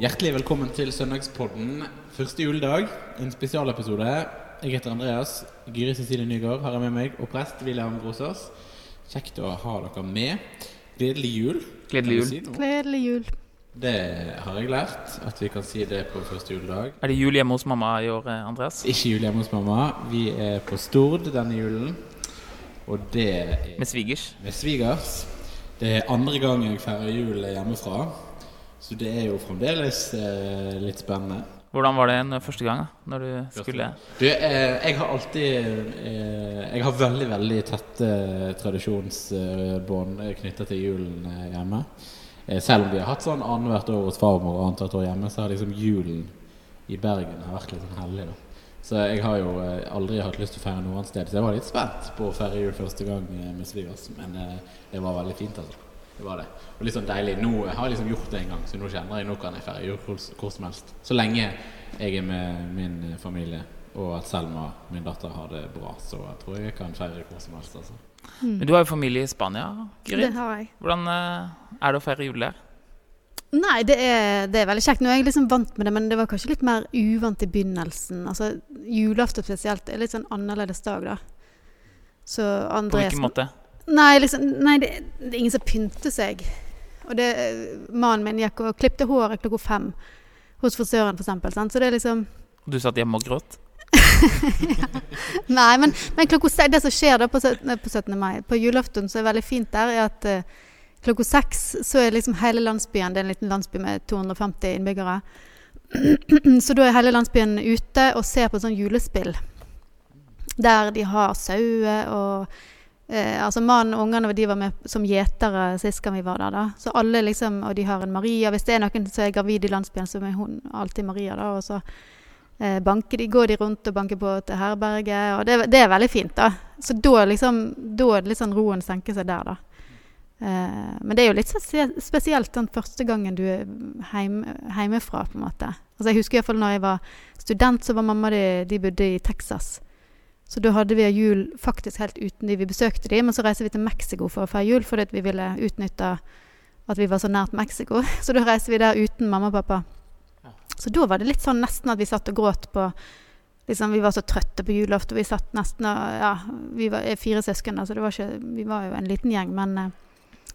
Hjertelig velkommen til Søndagspodden. Første juledag, en spesialepisode. Jeg heter Andreas. Gyri Cecilie Nygaard har jeg med meg, og prest William Grosås. Kjekt å ha dere med. Gledelig jul. Gledelig jul. si. Gledelig jul. Det har jeg lært, at vi kan si det på første juledag. Er det jul hjemme hos mamma i år, eh, Andreas? Ikke jul hjemme hos mamma. Vi er på Stord denne julen. Og det er Med svigers? med svigers. Det er andre gang jeg feirer jul hjemmefra. Så det er jo fremdeles eh, litt spennende. Hvordan var det en første gang da, når du skulle Du, eh, jeg har alltid eh, Jeg har veldig, veldig tette tradisjonsbånd knytta til julen eh, hjemme. Eh, selv om vi har hatt sånn annethvert år hos farmor og annethvert år hjemme, så har liksom julen i Bergen har vært litt sånn hellig, da. Så jeg har jo eh, aldri hatt lyst til å feire noe annet sted. Så jeg var litt spent på å feire jul første gang eh, med svigers. Men eh, det var veldig fint, altså. Det var det. Og litt sånn deilig. Nå har jeg liksom gjort det en gang, så nå kjenner jeg nå kan jeg ferdig gjøre hvor, hvor som helst. Så lenge jeg er med min familie, og at Selma, min datter, har det bra, så tror jeg jeg kan feire hvor som helst, altså. Men du har jo familie i Spania, Det har jeg. Hvordan eh, er det å feire jul der? Nei, det er, det er veldig kjekt. Nå er jeg liksom vant med det, men det var kanskje litt mer uvant i begynnelsen. Altså, Julaften spesielt er litt sånn annerledes dag, da. Så På hvilken måte? Nei, liksom, nei det, det er ingen som pynter seg. Og det, mannen min gikk og klipte håret klokka fem hos frisøren. Sant? Så det er liksom Du satt hjemme og gråt? Nei, men, men klokka det som skjer da på, søt- nei, på 17. mai, på julaften, som er veldig fint der, er at uh, klokka seks så er liksom hele landsbyen Det er en liten landsby med 250 innbyggere. Så da er hele landsbyen ute og ser på sånn julespill. Der de har sauer og eh, Altså mannen og ungene de var med som gjetere sist gang vi var der. da Så alle liksom Og de har en Maria. Hvis det er noen som er gravid i landsbyen, så er hun alltid Maria. da Og så eh, de, går de rundt og banker på til herberget. Og det, det er veldig fint, da. Så da liksom Da er det litt sånn roen senker seg der, da. Eh, men det er jo litt spesielt den første gangen du er heim, hjemmefra, på en måte. Altså Jeg husker i hvert fall når jeg var student, så var mamma de, de bodde i Texas. Så da hadde vi jul faktisk helt uten de. Vi besøkte de, men så reiste vi til Mexico for å feire jul fordi vi ville utnytte at vi var så nært Mexico. Så da reiste vi der uten mamma og pappa. Så da var det litt sånn nesten at vi satt og gråt på liksom, Vi var så trøtte på julaften. Vi satt nesten og Ja, vi var er fire søsken, da, så det var ikke, vi var jo en liten gjeng. Men eh,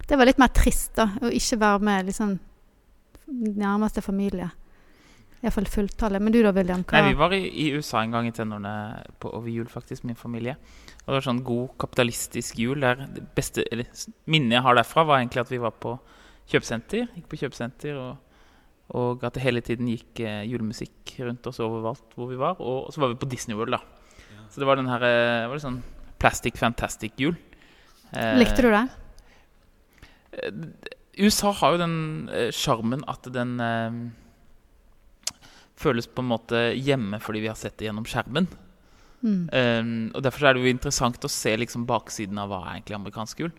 det var litt mer trist, da. Å ikke være med liksom nærmeste familie. Iallfall fulltallet. Men du da, William? Hva? Nei, Vi var i, i USA en gang i tenårene på, over jul, faktisk, min familie. Og det var sånn god kapitalistisk jul. Der det beste eller, minnet jeg har derfra, var egentlig at vi var på kjøpesenter. Gikk på kjøpesenter, og, og at det hele tiden gikk eh, julemusikk rundt oss overalt hvor vi var. Og, så var vi på Disney World, da. Så det var den her eh, var det sånn Plastic Fantastic jul. Eh, Likte du det? USA har jo den eh, sjarmen at den eh, føles på en måte hjemme fordi vi har sett det gjennom skjermen. Mm. Um, og Derfor er det jo interessant å se liksom baksiden av hva er egentlig amerikansk jul.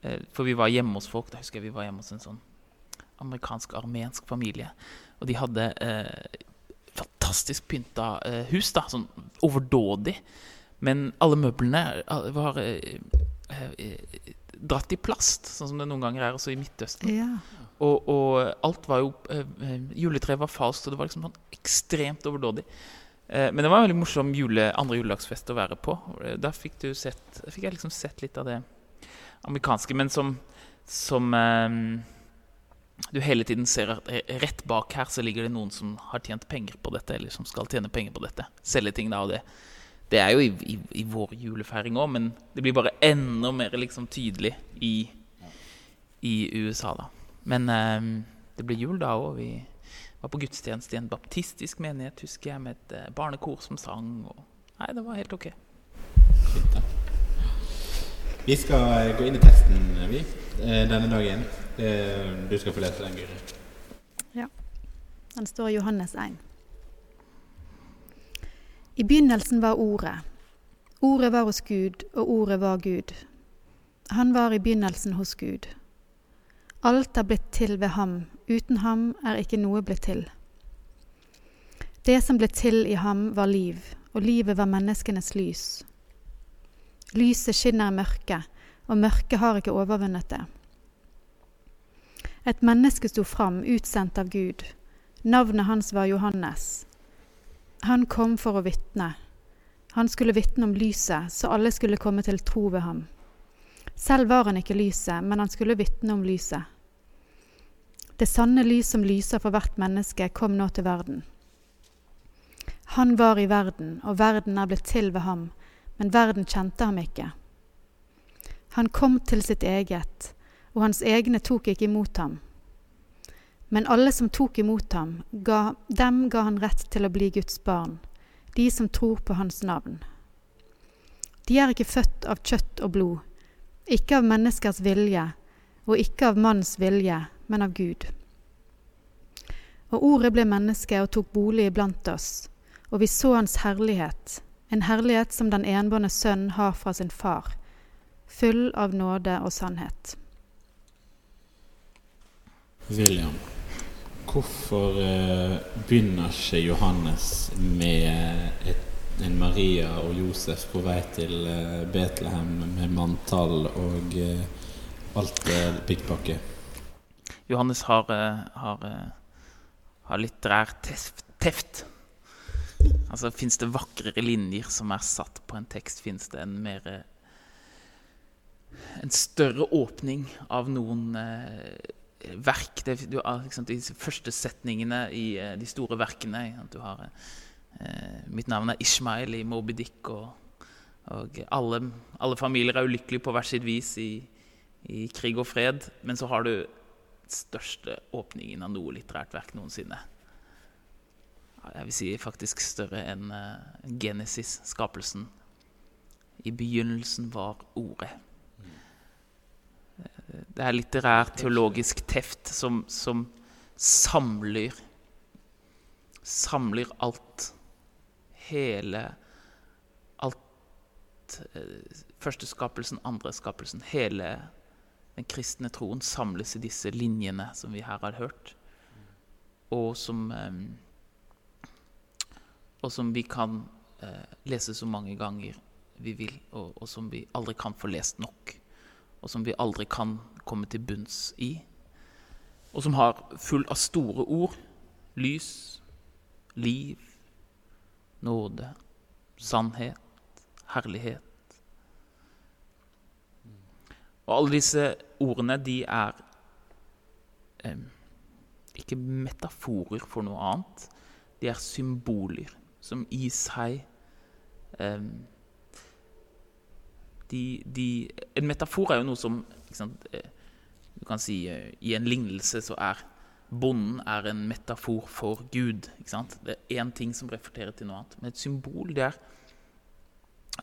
Uh, for vi var hjemme hos folk. Da husker jeg vi var hjemme hos en sånn amerikansk-armensk familie. Og de hadde uh, fantastisk pynta uh, hus. da, Sånn overdådig. Men alle møblene var dratt i plast, sånn som det noen ganger er også i Midtøsten. Ja. Og, og alt var jo eh, Juletreet var falskt, og det var liksom sånn ekstremt overdådig. Eh, men det var en veldig morsom jule, andre juledagsfest å være på. Eh, Da fikk, du sett, fikk jeg liksom sett litt av det amerikanske, men som, som eh, du hele tiden ser at eh, rett bak her så ligger det noen som har tjent penger på dette, eller som skal tjene penger på dette. Selge ting da, og det, det er jo i, i, i vår julefeiring òg, men det blir bare enda mer liksom tydelig i, i USA, da. Men eh, det ble jul da òg. Vi var på gudstjeneste i en baptistisk menighet, husker jeg, med et eh, barnekor som sang. Og, nei, det var helt ok. Fint, da. Vi skal eh, gå inn i teksten, vi, eh, denne dagen. Eh, Du skal få lese den, Gyri. Den står i Johannes 1. I begynnelsen var Ordet. Ordet var hos Gud, og Ordet var Gud. Han var i begynnelsen hos Gud. Alt er blitt til ved ham. Uten ham er ikke noe blitt til. Det som ble til i ham, var liv, og livet var menneskenes lys. Lyset skinner i mørket, og mørket har ikke overvunnet det. Et menneske sto fram, utsendt av Gud. Navnet hans var Johannes. Han kom for å vitne. Han skulle vitne om lyset, så alle skulle komme til tro ved ham. Selv var han ikke lyset, men han skulle vitne om lyset. Det sanne lys som lyser for hvert menneske, kom nå til verden. Han var i verden, og verden er blitt til ved ham, men verden kjente ham ikke. Han kom til sitt eget, og hans egne tok ikke imot ham. Men alle som tok imot ham, ga, dem ga han rett til å bli Guds barn, de som tror på hans navn. De er ikke født av kjøtt og blod, ikke av menneskers vilje, og ikke av manns vilje, men av Gud. Og ordet ble menneske og tok bolig iblant oss, og vi så hans herlighet, en herlighet som den enbårne sønn har fra sin far, full av nåde og sannhet. William, hvorfor eh, begynner ikke Johannes med et, en Maria og Josef på vei til eh, Betlehem med manntall og eh, alt det pikkpakke? Johannes har, eh, har, eh, har litterær teft. Altså, Fins det vakrere linjer som er satt på en tekst? Fins det en mer En større åpning av noen eh, verk? Det, du liksom, De første setningene i eh, de store verkene. sant? Har eh, Mitt navn er Ishmael i Moby Dick. Og, og alle, alle familier er ulykkelige på hvert sitt vis i, i krig og fred. Men så har du største åpningen av noe litterært verk noensinne. Jeg vil si faktisk større enn eh, Genesis, skapelsen. I begynnelsen var Ordet. Eh, Det er litterær, teologisk teft som, som samler Samler alt. Hele Alt eh, andre skapelsen. Hele den kristne troen samles i disse linjene som vi her har hørt, og som eh, Og som vi kan eh, lese så mange ganger vi vil, og, og som vi aldri kan få lest nok. Og som vi aldri kan komme til bunns i. Og som har full av store ord. Lys, liv, nåde, sannhet, herlighet. Og alle disse ordene, de er eh, ikke metaforer for noe annet. De er symboler som i seg eh, de, de, En metafor er jo noe som sant, eh, Du kan si eh, i en lignelse så er bonden er en metafor for Gud. Det er én ting som referterer til noe annet. Men et symbol det er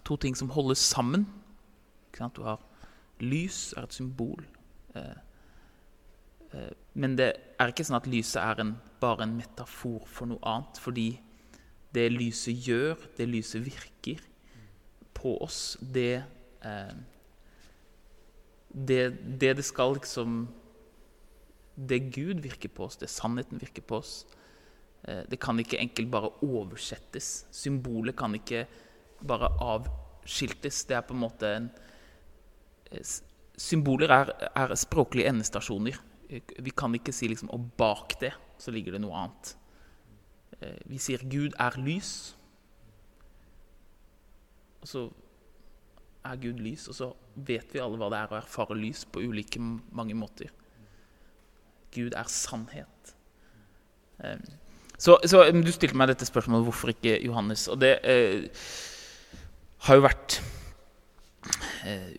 to ting som holdes sammen. Du har Lys er et symbol. Eh, eh, men det er ikke sånn at lyset er en, bare en metafor for noe annet. Fordi det lyset gjør, det lyset virker på oss, det eh, det, det det skal liksom Det Gud virker på oss, det sannheten virker på oss, det kan ikke enkelt bare oversettes. Symbolet kan ikke bare avskiltes. Det er på en måte en Symboler er, er språklige endestasjoner. Vi kan ikke si liksom Og bak det så ligger det noe annet. Eh, Vi sier Gud er lys. Og så er Gud lys, og så vet vi alle hva det er å erfare lys på ulike mange måter. Gud er sannhet. Så, så Du stilte meg dette spørsmålet hvorfor ikke Johannes. Og det eh, har jo vært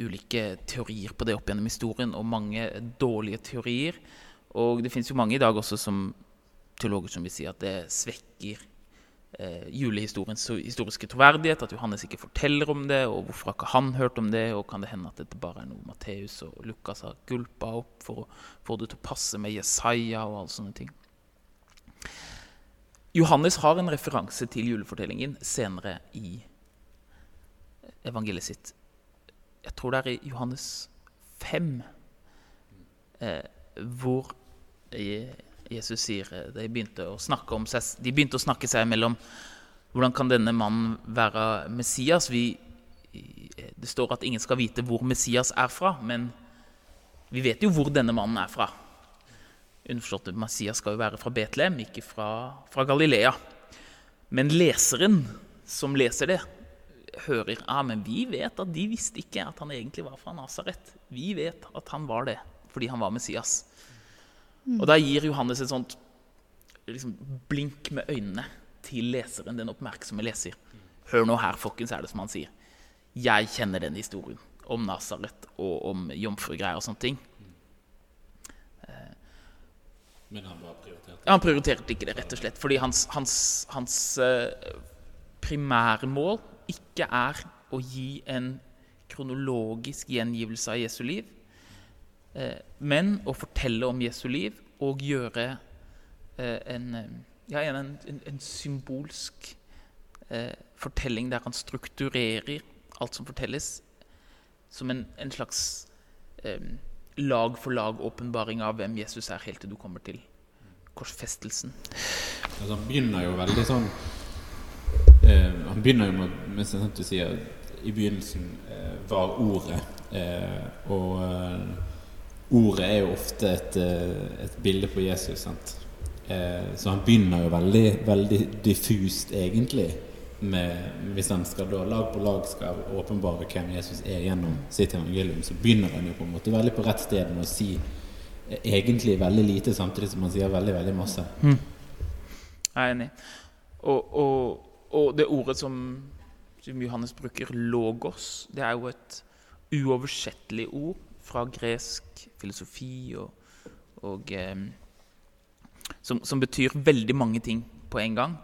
ulike teorier på det opp gjennom historien, og mange dårlige teorier. Og det fins jo mange i dag også som teologer som vil si at det svekker eh, julehistoriens historiske troverdighet, at Johannes ikke forteller om det, og hvorfor har ikke han hørt om det, og kan det hende at dette bare er noe Matteus og Lukas har gulpa opp for å få det til å passe med Jesaja og alle sånne ting. Johannes har en referanse til julefortellingen senere i evangeliet sitt. Jeg tror det er i Johannes 5, eh, hvor eh, Jesus sier eh, de begynte, seg, de begynte å snakke seg imellom hvordan kan denne mannen være Messias? Vi, eh, det står at ingen skal vite hvor Messias er fra, men vi vet jo hvor denne mannen er fra. Underforstått at Messias skal jo være fra Betlehem, ikke fra, fra Galilea. Men leseren som leser det, hører ja, men vi vet at de visste ikke at han egentlig var fra Nasaret. Vi vet at han var det fordi han var Messias. Og da gir Johannes et sånt liksom, blink med øynene til leseren, den oppmerksomme leser. Hør nå her, folkens, er det som han sier. Jeg kjenner den historien om Nasaret og om jomfrugreier og sånne ting. Men han bare prioriterte det? han prioriterte ikke det, rett og slett. Fordi hans, hans, hans eh, primærmål ikke er å gi en kronologisk gjengivelse av Jesu liv, eh, men å fortelle om Jesu liv og gjøre eh, en, eh, ja, en, en, en symbolsk fortelling der han strukturerer alt som fortelles, som en, slags lag for lag-åpenbaring av hvem Jesus er, helt til du kommer til korsfestelsen. Altså, han begynner jo veldig sånn eh, Han begynner jo med, med sånn at du sier I begynnelsen eh, var ordet. Eh, og eh, ordet er jo ofte et, eh, et bilde på Jesus. Sant? Så han begynner jo veldig, veldig diffust, egentlig. Med, hvis han skal da lag på lag skal åpenbare hvem Jesus er gjennom sitt evangelium, så begynner han jo på en måte veldig på rett sted med å si egentlig veldig lite, samtidig som han sier veldig, veldig masse. Jeg er enig. Og, og, og det ordet som, som Johannes bruker, logos, det er jo et uoversettelig ord fra gresk filosofi og, og eh, som, som betyr veldig mange ting på en gang.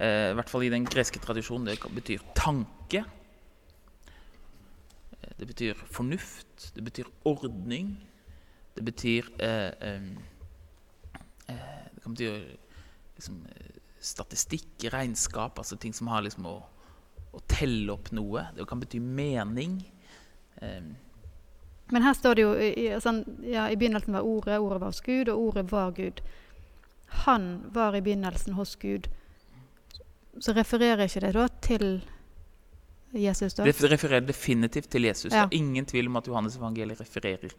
Eh, I hvert fall i den greske tradisjonen. Det betyr tanke. Eh, Det betyr fornuft. Det betyr ordning. Det betyr eh, eh, Det kan bety liksom, eh, statistikk, regnskap, altså ting som har liksom å, å telle opp noe. Det kan bety mening. Um, Men her står det jo sånn, ja, I begynnelsen var Ordet, Ordet var hos Gud, og Ordet var Gud. Han var i begynnelsen hos Gud. Så refererer ikke det da til Jesus, da? det refererer definitivt til Jesus. Ja. Ingen tvil om at Johannes evangeliet refererer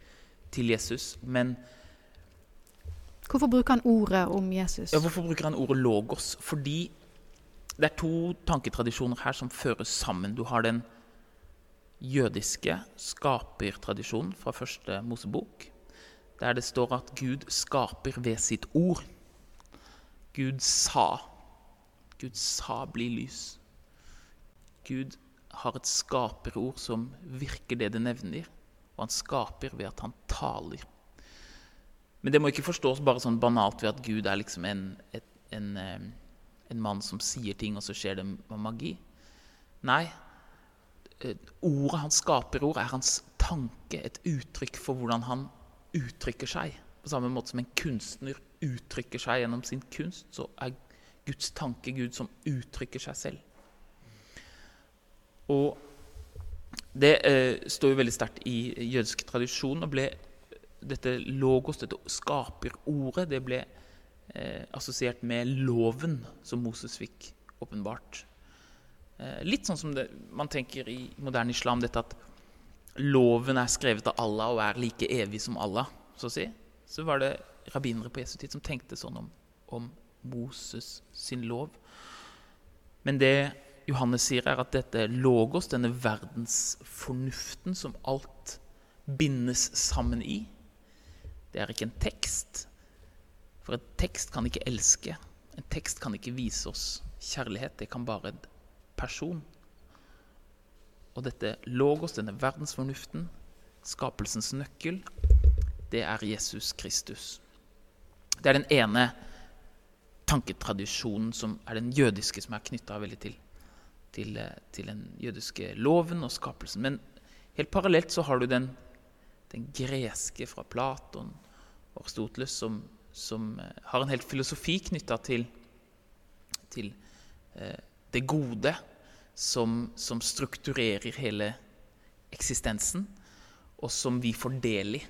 til Jesus. Men Hvorfor bruker han ordet om Jesus? ja, hvorfor bruker han ordet logos? Fordi det er to tanketradisjoner her som føres sammen. Du har den jødiske skapertradisjonen fra første Mosebok, der det står at Gud skaper ved sitt ord. Gud sa. Gud sa 'bli lys'. Gud har et skaperord som virker det det nevner, og han skaper ved at han taler. Men det må ikke forstås bare sånn banalt ved at Gud er liksom en, et, en, en mann som sier ting, og så skjer det med magi. Nei, eh, ordet han skaper ord, er hans tanke, et uttrykk for hvordan han uttrykker seg. På samme måte som en kunstner uttrykker seg gjennom sin kunst, så er Guds tanke Gud som uttrykker seg selv. Og det eh, står jo veldig sterkt i jødisk tradisjon, og ble dette logos, dette skaperordet, det ble eh, assosiert med loven som Moses fikk åpenbart. Eh, litt sånn som det, man tenker i moderne islam, dette at loven er skrevet av Allah og er like evig som Allah, så å si. Så var det rabbinere på Jesu tid som tenkte sånn om, om Moses sin lov. Men det Johannes sier, er at dette logos, denne verdensfornuften som alt bindes sammen i, det er ikke en tekst. For en tekst kan ikke elske. En tekst kan ikke vise oss kjærlighet. Det kan bare en person. Og dette logos, denne verdensfornuften, skapelsens nøkkel, det er Jesus Kristus. Det er den ene tanketradisjonen som er den jødiske, som er knytta veldig til, til, eh, til den jødiske loven og skapelsen. Men helt parallelt så har du den, den greske fra Platon og Aristoteles, som, som eh, har en helt filosofi knytta til, til eh, det gode, som, som strukturerer hele eksistensen, og som vi får del i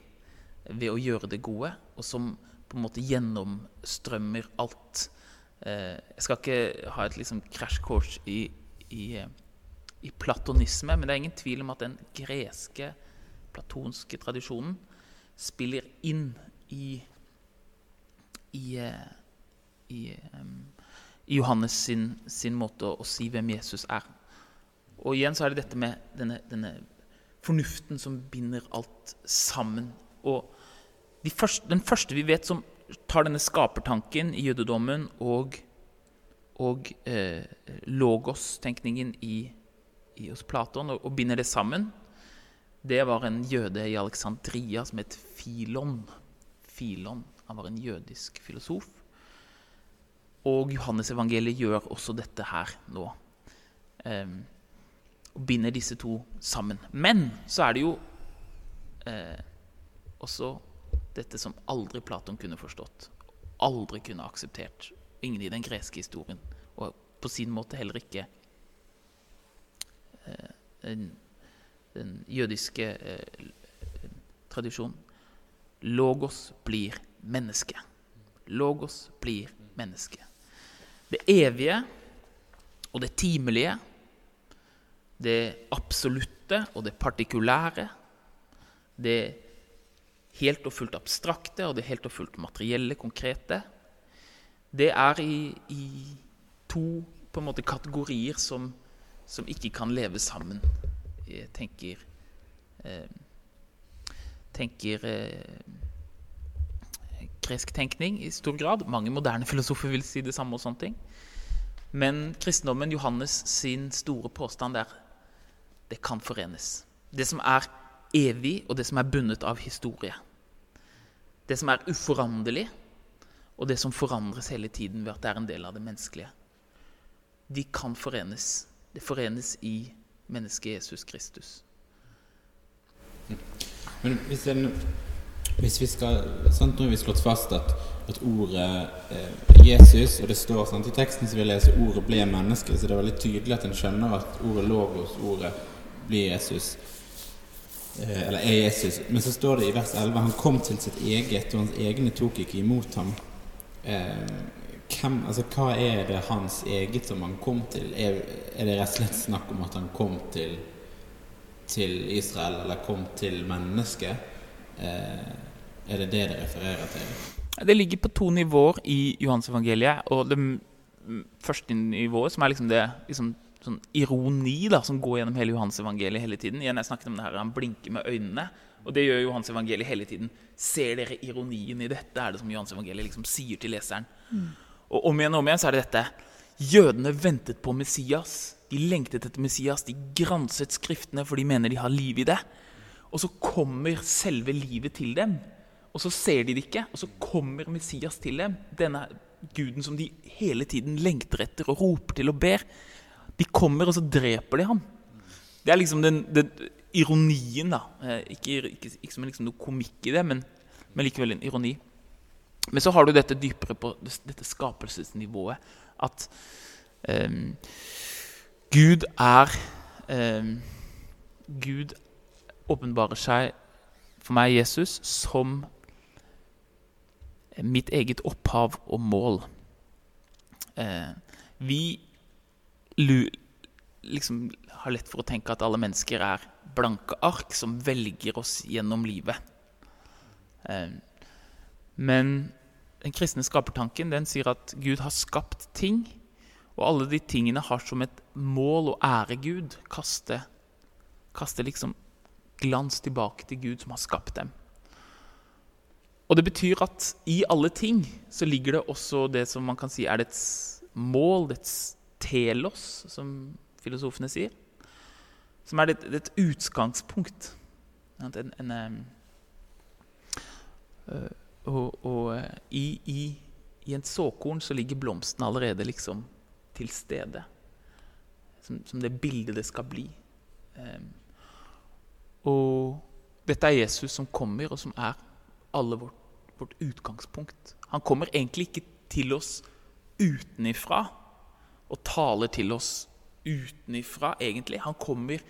ved å gjøre det gode, og som på en måte gjennomstrømmer alt. Eh, jeg skal ikke ha et liksom crash course i, i, eh, i platonisme, men det er ingen tvil om at den greske, platonske tradisjonen spiller inn i i, eh, i, um, i Johannes sin, sin måte å, si hvem Jesus er. Og igjen så er det dette med denne, denne fornuften som binder alt sammen. Og de første, den første vi vet som tar denne skapertanken i jødedommen og, og eh, logos-tenkningen i, i, hos Platon og, og, binder det sammen, det var en jøde i Alexandria som het Filon. Filon. Han var en jødisk filosof. Og Johannes-evangeliet gjør også dette her nå. Eh, og binder disse to sammen. Men så er det jo eh, også dette som aldri Platon kunne forstått. Aldri kunne akseptert. Ingen i den greske historien. Og på sin måte heller ikke eh, den, jødiske eh, tradisjonen. Logos blir menneske. Logos blir menneske. Det evige og det timelige det absolutte og det partikulære, det helt og fullt abstrakte og det helt og fullt materielle, konkrete, det er i, i to måte kategorier som, som, ikke kan leve sammen. Jeg tenker eh, tenker eh, gresk tenkning i stor grad. Mange moderne filosofer vil si det samme. og sånne ting. Men kristendommen, Johannes sin store påstand der, det kan forenes. Det som er evig, og det som er bundet av historie. Det som er uforanderlig, og det som forandres hele tiden ved at det er en del av det menneskelige. De kan forenes. Det forenes i mennesket Jesus Kristus. Men hvis, en, hvis vi skal sant, Nå har vi slått fast at, at ordet eh, Jesus Og det står sant, i teksten som vi leser ordet ble menneske, så det er veldig tydelig at en skjønner at ordet logos, ordet blir Jesus. Eh, eller er Jesus. Men så står det i vers 11 han kom til sitt eget, og hans egne tok ikke imot ham. Eh, hvem, altså, hva er det hans eget som han kom til? Er, er det rett og slett snakk om at han kom til, til Israel, eller kom til mennesket? Eh, er det det det refererer til? Det ligger på to nivåer i Johansevangeliet. Og det første nivået, som er liksom det liksom sånn ironi da, som går gjennom hele Johans evangeliet hele tiden. Igjen, jeg snakket om det her, Han blinker med øynene, og det gjør Johans evangeliet hele tiden. Ser dere ironien i dette? er det som Johans evangeliet liksom sier til leseren. Mm. Og om igjen og om igjen så er det dette. Jødene ventet på Messias. De lengtet etter Messias. De granset Skriftene, for de mener de har liv i det. Og så kommer selve livet til dem. Og så ser de det ikke, og så kommer Messias til dem. Denne guden som de hele tiden lengter etter og roper til og ber. De kommer, og så dreper de ham. Det er liksom den, den ironien, da. Eh, ikke, ikke, ikke som liksom noe komikk i det, men, men, likevel en ironi. Men så har du dette dypere på dette skapelsesnivået. At um, Gud er um, Gud åpenbarer seg for meg, Jesus, som mitt eget opphav og mål. Uh, vi liksom har lett for å tenke at alle mennesker er blanke ark som velger oss gjennom livet. Eh, men den kristne skapertanken den sier at Gud har skapt ting, og alle de tingene har som et mål å ære Gud. Kaste, kaste liksom glans tilbake til Gud som har skapt dem. Og det betyr at i alle ting så ligger det også det som man kan si er dets mål, dets telos, som filosofene sier. Som er et, utgangspunkt. En, en, uh, og, og uh, i, i, i, en såkorn så ligger blomsten allerede liksom til stede. Som, som det bildet det skal bli. Um, og dette er Jesus som kommer, og som er alle vårt, vårt utgangspunkt. Han kommer egentlig ikke til oss utenifra og taler til oss utenifra, egentlig. Han kommer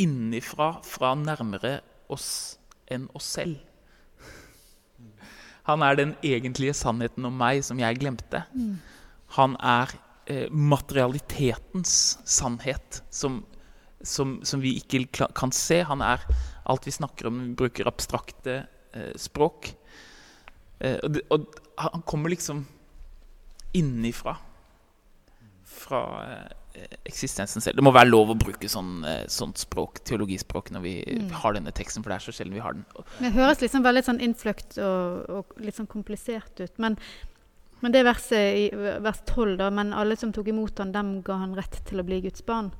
innifra, fra nærmere oss enn oss selv. Han er den egentlige sannheten om meg som jeg glemte. Han er eh, materialitetens sannhet, som, som, som, vi ikke kan se. Han er alt vi snakker om, vi bruker abstrakte eh, språk. Eh, og, det, og han kommer liksom innifra. Fra eh, eksistensen selv. Det må være lov å bruke sånn, eh, sånt språk, teologispråk når vi Mm. har denne teksten, for det er så sjelden vi har den. Det høres liksom veldig sånn innfløkt og, og litt sånn komplisert ut. Men, men det verset i vers 12, da Men alle som tok imot han, dem ga han rett til å bli Guds barn.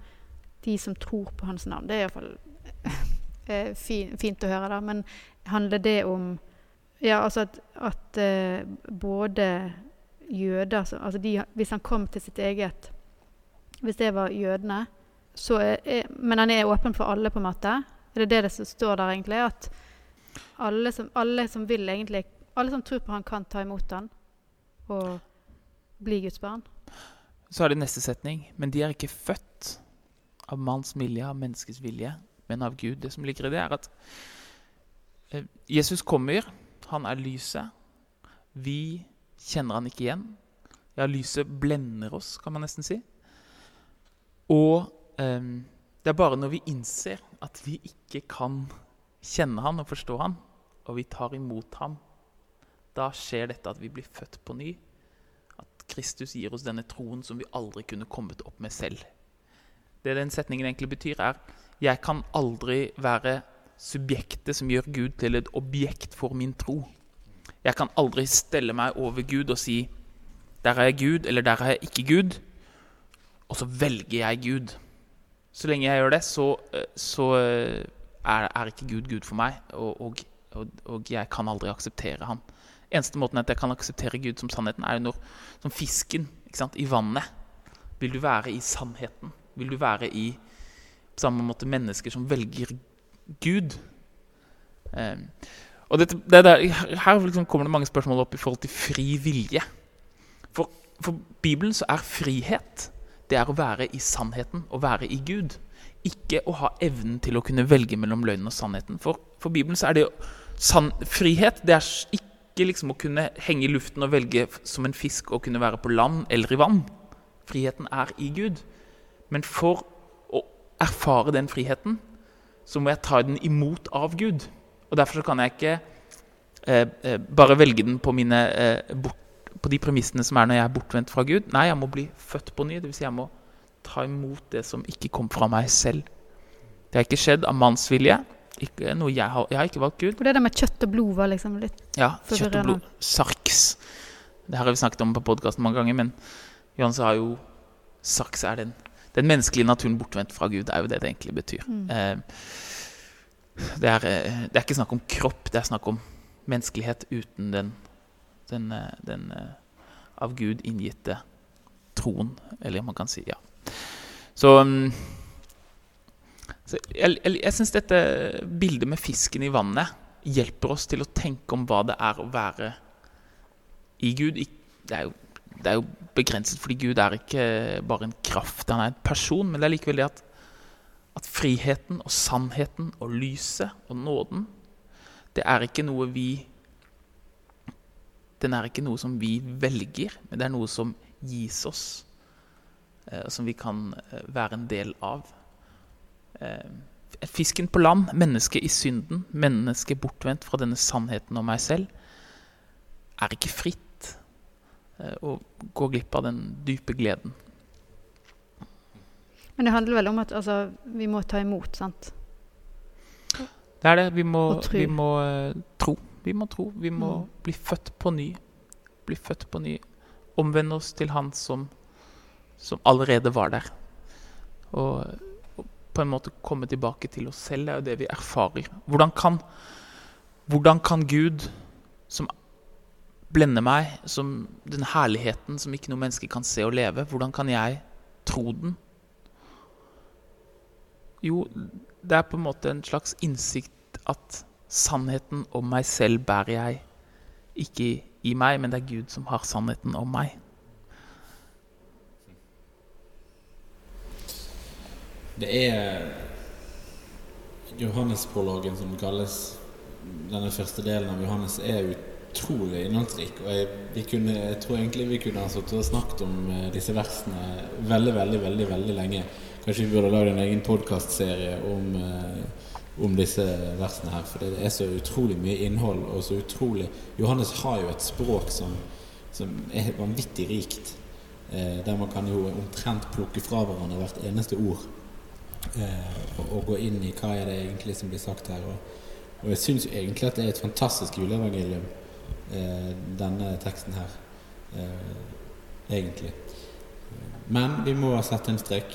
De som tror på hans navn. Det er iallfall eh, fin, fint å høre, da. Men handler det om Ja, altså at, at eh, både jøder altså de, Hvis han kom til sitt eget Hvis det var jødene er, er, Men han er åpen for alle, på en måte? Er det det det som står der, egentlig? At alle som, alle som vil egentlig Alle som tror på han, kan ta imot han og bli Guds barn? Så er det neste setning. Men de er ikke født av manns vilje, av menneskets vilje, men av Gud. Det som ligger i det, er at eh, Jesus kommer. Han er lyset. Vi kjenner han ikke igjen. Ja, lyset blender oss, kan man nesten si. Og eh, det er bare når vi innser at vi ikke kan kjenne han og forstå han, og vi tar imot ham, da skjer dette at vi blir født på ny. At Kristus gir oss denne troen som vi aldri kunne kommet opp med selv. Det den setningen egentlig betyr, er jeg kan aldri være subjektet som gjør Gud til et objekt for min tro. Jeg kan aldri stelle meg over Gud og si der er jeg Gud, eller der er jeg ikke Gud. Og så velger jeg Gud. Så lenge jeg gjør det, så, eh, så eh, er, er ikke Gud Gud for meg, og, og, og, jeg kan aldri akseptere han. Eneste måten at jeg kan akseptere Gud som sannheten, er jo når som fisken sant, i vannet. Vil du være i sannheten? Vil du være i på samme måte mennesker som velger Gud? Eh, og dette, det der, her liksom kommer det mange spørsmål opp i forhold til fri vilje. For, for Bibelen så er frihet det er å være i sannheten, å være i Gud. Ikke å ha evnen til å kunne velge mellom løgnen og sannheten. For, for Bibelen så er det sann, frihet det er ikke liksom å kunne henge i luften og velge som en fisk å kunne være på land eller i vann. Friheten er i Gud. Men for å erfare den friheten, så må jeg ta den imot av Gud. Og Derfor kan jeg ikke eh, eh, bare velge den på, mine, eh, bort, på de premissene som er når jeg er bortvendt fra Gud. Nei, jeg må bli født på ny. Dvs. Si jeg må ta imot det som ikke kom fra meg selv. Det har ikke skjedd av manns vilje. Ikke noe jeg, har, jeg har ikke valgt Gud. For det der med kjøtt og blod var liksom litt Ja, kjøtt og blod. Sarks. Det her har vi snakket om på podkasten mange ganger, men Johan sa jo Sarks er den, den menneskelige naturen bortvendt fra Gud. Det er jo det det egentlig betyr. Mm. Eh, det, er, eh, det er ikke snakk om kropp, det er snakk om menneskelighet uten den, den, eh, den eh, av Gud inngitte troen, eller man kan si ja. Så, mm, så jeg, jeg, jeg syns dette bildet med fisken i vannet hjelper oss til å tenke om hva det er å være i Gud. Det er jo, det er jo begrenset, fordi Gud er ikke bare en kraft, han er en person. Men det er likevel det at, at friheten og sannheten og lyset og nåden, det er ikke noe vi Den er ikke noe som vi velger, men det er noe som gis oss, eh, som vi kan eh, være en del av. Eh, Fisken på land, mennesket i synden, mennesket bortvendt fra denne sannheten om meg selv, er ikke fritt eh, og går glipp av den dype gleden. Men det handler vel om at altså, vi må ta imot, sant? Det er det. Vi må, tro. vi må uh, tro. Vi må tro. Vi må Mm. bli født på ny. Bli født på ny. Omvende oss til Han som, som allerede var der. Og, og på en måte komme tilbake til oss selv. Det er jo det vi erfarer. Hvordan kan, hvordan kan Gud, som blender meg, som den herligheten som ikke noe menneske kan se og leve, hvordan kan jeg tro den? Jo, det er på en måte en slags innsikt at sannheten om meg selv bærer jeg ikke i, meg, men det er Gud som har sannheten om meg. Det er Johannesprologen som kalles Denne første delen av Johannes er utrolig innholdsrik. Og jeg, kunne, jeg tror egentlig vi kunne ha sittet og snakket om eh, disse versene veldig, veldig, veldig veldig lenge. Kanskje vi burde lagd en egen podkastserie om eh, om disse versene her. For det er så utrolig mye innhold, og så utrolig Johannes har jo et språk som, som er vanvittig rikt. Eh, der man kan jo omtrent plukke fra hverandre hvert eneste ord. Eh, og, og, gå inn i hva er det egentlig som blir sagt her. Og, og jeg syns egentlig at det er et fantastisk juleevangelium, eh, denne teksten her. Eh, egentlig. Men vi må sette en strek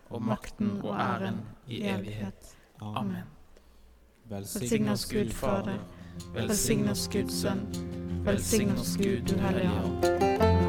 og makten og æren i evighet. Amen. Velsign oss Gud Fader, velsign oss Guds Sønn, velsign oss Gud Du Hellige Ånd.